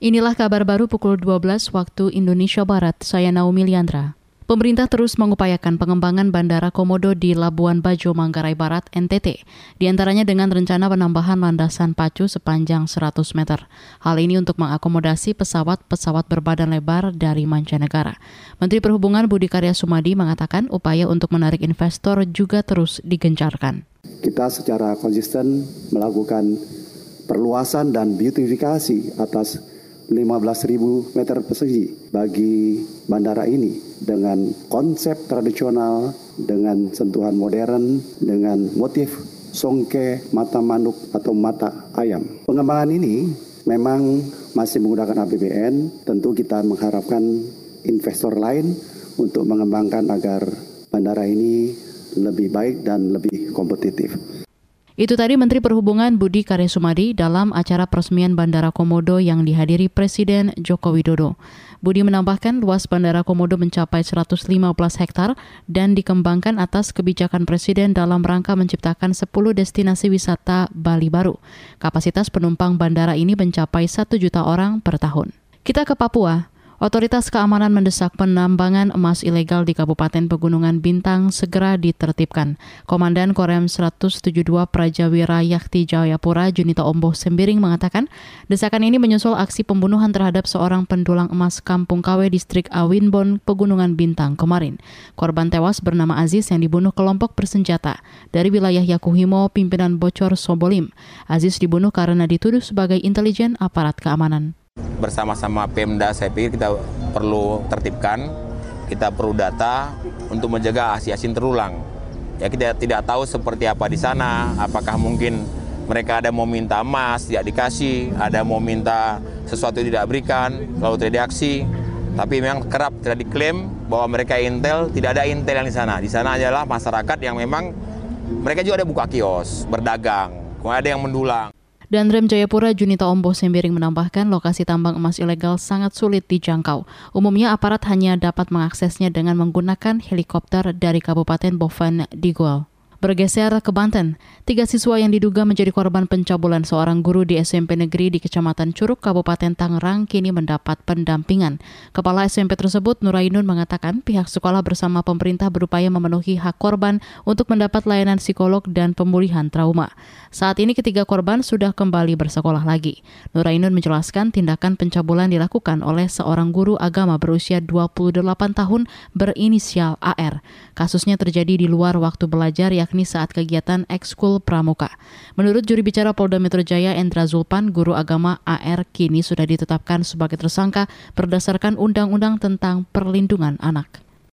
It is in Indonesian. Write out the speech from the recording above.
Inilah kabar baru pukul 12 waktu Indonesia Barat. Saya Naomi Liandra. Pemerintah terus mengupayakan pengembangan Bandara Komodo di Labuan Bajo, Manggarai Barat, NTT, di antaranya dengan rencana penambahan landasan pacu sepanjang 100 meter. Hal ini untuk mengakomodasi pesawat-pesawat berbadan lebar dari mancanegara. Menteri Perhubungan Budi Karya Sumadi mengatakan upaya untuk menarik investor juga terus digencarkan. Kita secara konsisten melakukan perluasan dan beautifikasi atas 15.000 meter persegi bagi bandara ini dengan konsep tradisional, dengan sentuhan modern, dengan motif songke mata manuk atau mata ayam. Pengembangan ini memang masih menggunakan APBN, tentu kita mengharapkan investor lain untuk mengembangkan agar bandara ini lebih baik dan lebih kompetitif. Itu tadi Menteri Perhubungan Budi Karya Sumadi dalam acara peresmian Bandara Komodo yang dihadiri Presiden Joko Widodo. Budi menambahkan luas Bandara Komodo mencapai 115 hektar dan dikembangkan atas kebijakan Presiden dalam rangka menciptakan 10 destinasi wisata Bali baru. Kapasitas penumpang bandara ini mencapai 1 juta orang per tahun. Kita ke Papua. Otoritas keamanan mendesak penambangan emas ilegal di Kabupaten Pegunungan Bintang segera ditertibkan. Komandan Korem 172 Prajawira Yakti Jayapura Junita Omboh Sembiring mengatakan, desakan ini menyusul aksi pembunuhan terhadap seorang pendulang emas Kampung Kawe distrik Awinbon Pegunungan Bintang kemarin. Korban tewas bernama Aziz yang dibunuh kelompok bersenjata dari wilayah Yakuhimo pimpinan Bocor Sobolim. Aziz dibunuh karena dituduh sebagai intelijen aparat keamanan bersama-sama Pemda saya pikir kita perlu tertibkan, kita perlu data untuk menjaga aksi-aksi terulang. Ya kita tidak tahu seperti apa di sana, apakah mungkin mereka ada mau minta emas tidak dikasih, ada mau minta sesuatu tidak berikan, lalu tidak diaksi. Tapi memang kerap tidak diklaim bahwa mereka intel, tidak ada intel yang di sana. Di sana adalah masyarakat yang memang mereka juga ada buka kios, berdagang, kemudian ada yang mendulang. Dan Rem Jayapura Junita Ombo Sembiring menambahkan lokasi tambang emas ilegal sangat sulit dijangkau. Umumnya aparat hanya dapat mengaksesnya dengan menggunakan helikopter dari Kabupaten Boven Digol. Bergeser ke Banten, tiga siswa yang diduga menjadi korban pencabulan seorang guru di SMP negeri di Kecamatan Curug, Kabupaten Tangerang kini mendapat pendampingan. Kepala SMP tersebut, Nurainun, mengatakan pihak sekolah bersama pemerintah berupaya memenuhi hak korban untuk mendapat layanan psikolog dan pemulihan trauma. Saat ini ketiga korban sudah kembali bersekolah lagi. Nurainun menjelaskan tindakan pencabulan dilakukan oleh seorang guru agama berusia 28 tahun berinisial AR. Kasusnya terjadi di luar waktu belajar yang yakni saat kegiatan ekskul pramuka. Menurut juri bicara Polda Metro Jaya Endra Zulpan, guru agama AR kini sudah ditetapkan sebagai tersangka berdasarkan Undang-Undang tentang Perlindungan Anak.